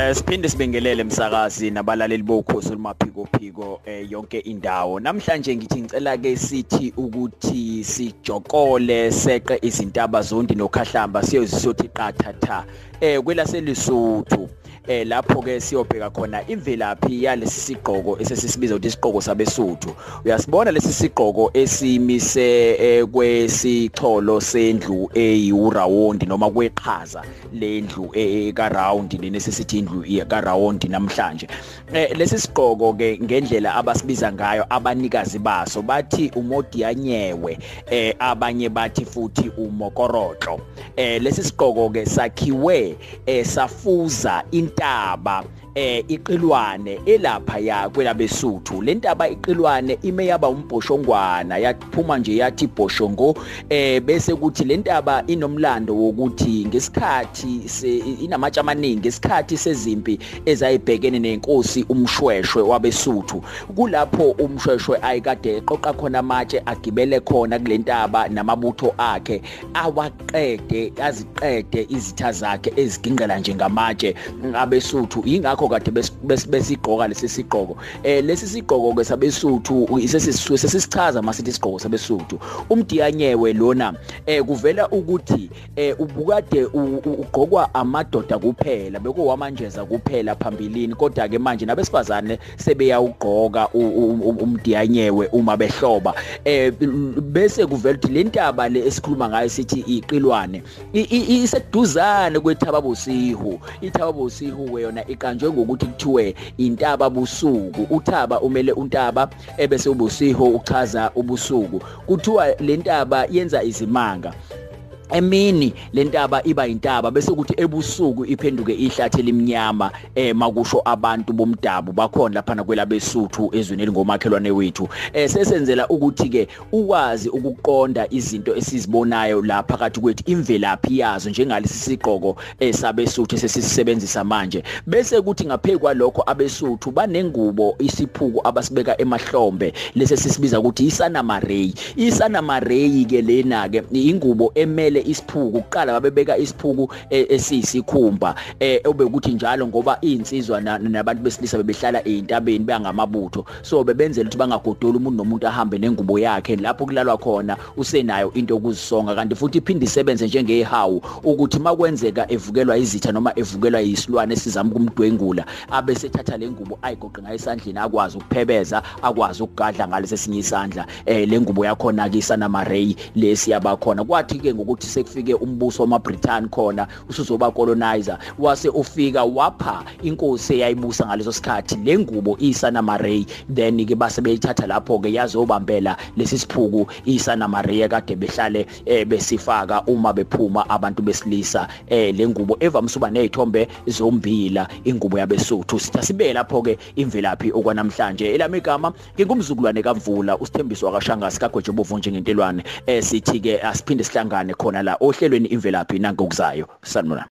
Eh siphinde sibingelele msakazi nabalaleli bokhosi lumaphiko phiko eh yonke indawo. Namhlanje ngithi ngicela ke sithi ukuthi sijokole seqe izintaba zondi nokhahlamba siyozisothi qathatha eh kwelaselisuthu eh lapho ke siyobheka khona imvelaphi yalesi sigqoko esesisibiza ukuthi isiqhoko sabesuthu. Uyasibona lesi sigqoko esimise eh, kwesicholo sendlu eyirawundi noma kweqhaza lendlu eka round leni sesithi indlu ka round namhlanje. Eh lesi sigqoko ke ngendlela abasibiza ngayo abanikazi baso bathi umodiyanyewe eh abanye bathi futhi umokorotlo eh lesi sigqoko ke sakhiwe eh safuza intaba. Eh iqilwane elapha ya kwelabesuthu lentaba iqilwane ime yaba umbhoshongwana yaphuma nje yathi bhoshongo eh bese kuthi lentaba inomlando wokuthi ngesikhathi inamatshe amaningi ngesikhathi sezimpi ezayibhekene nenkosi umshweshwe wabesuthu. Kulapho umshweshwe ayikade eqoqa khona amatshe agibele khona kulentaba namabutho akhe awaqede aziqede izitha zakhe ezigingqela nje ngamatshe abesuthu. Ingakho kade besigqoka lesi sigqoko. Eh lesi sigqoko ke sabesuthu sesisichaza masithi isigqoko sabesuthu. Umdiyanyewe lona eh kuvela ukuthi eh ubukade ugqokwa amadoda kuphela bekuwamanjeza kuphela phambilini. Kodwa ke manje nabesifazane sebeyawugqoka umdiyanyewe uma behloba. Eh bese kuvela ukuthi lentaba le esikhuluma ngayo sithi iqilwane iseduzane kwethaba bosihu. Ithaba bosihu yona iqanjwe ngokuthi kuthiwe intaba busuku uthaba umele untaba ebese ubusiho uchaza ubusuku. Kuthiwa lentaba yenza izimanga. Emini lentaba iba intaba bese kuthi ebusuku iphenduke ihlathi limnyama eh makusho abantu bomdabu bakhona lapha na kwelabesuthu ezweni elingomakhelwane wethu. Eh sesenzela ukuthi ke ukwazi ukuqonda izinto esizibonayo la phakathi kwethu imvelaphi yazo njengalesi sigqoko esabesuthu sesisebenzisa manje. Bese kuthi ngaphekwa lokho abesuthu banengubo isiphuku abasibeka emahlombe. Lese sisibiza ukuthi isana marey isana marey ke lena ke ingubo emele isiphuku uqala babebeka isiphuku esiyisikhumba eh obekuthi njalo ngoba insizwa nabantu besilisa bebehlala eintabeni bangamabutho. So bebenzela ukuthi bangagodoli umuntu nomuntu ahambe nengubo yakhe. Lapho kulalwa khona usenayo into okuzisonga kanti futhi iphinde isebenze njengehawu ukuthi makwenzeka evukelwa izitha noma evukelwa yisilwane esizama kumdwengula abe sethatha lengubo ayigoqe ngayo esandleni akwazi ukuphebeza akwazi ukugadla ngalesi sinye isandla. Eh lengubo yakhona ke isana marey lesi yabakhona kwathi ke ngokuthi sekufike umbuso wamaBritain khona usuzoba colonizer wase ufika wapha inkosi eyayibusa ngaleso sikhathi lengubo isana marey then ke base beyithatha lapho ke yazobambela lesi siphuku isana marey kade behlale eh, besifaka uma bephuma abantu besilisa eh lengubo evamise uba nezithombe zombila ingubo yabesuthu. Sitha sibe lapho ke imvelaphi okwanamhlanje elami igama ngingumzukulwane kamvula usithembiso wakashangasi kagwejebovu njengentelwane eh sithi ke asiphinde sihlangane khona la ohlelweni imvelaphi nangokuzayo. Sanibona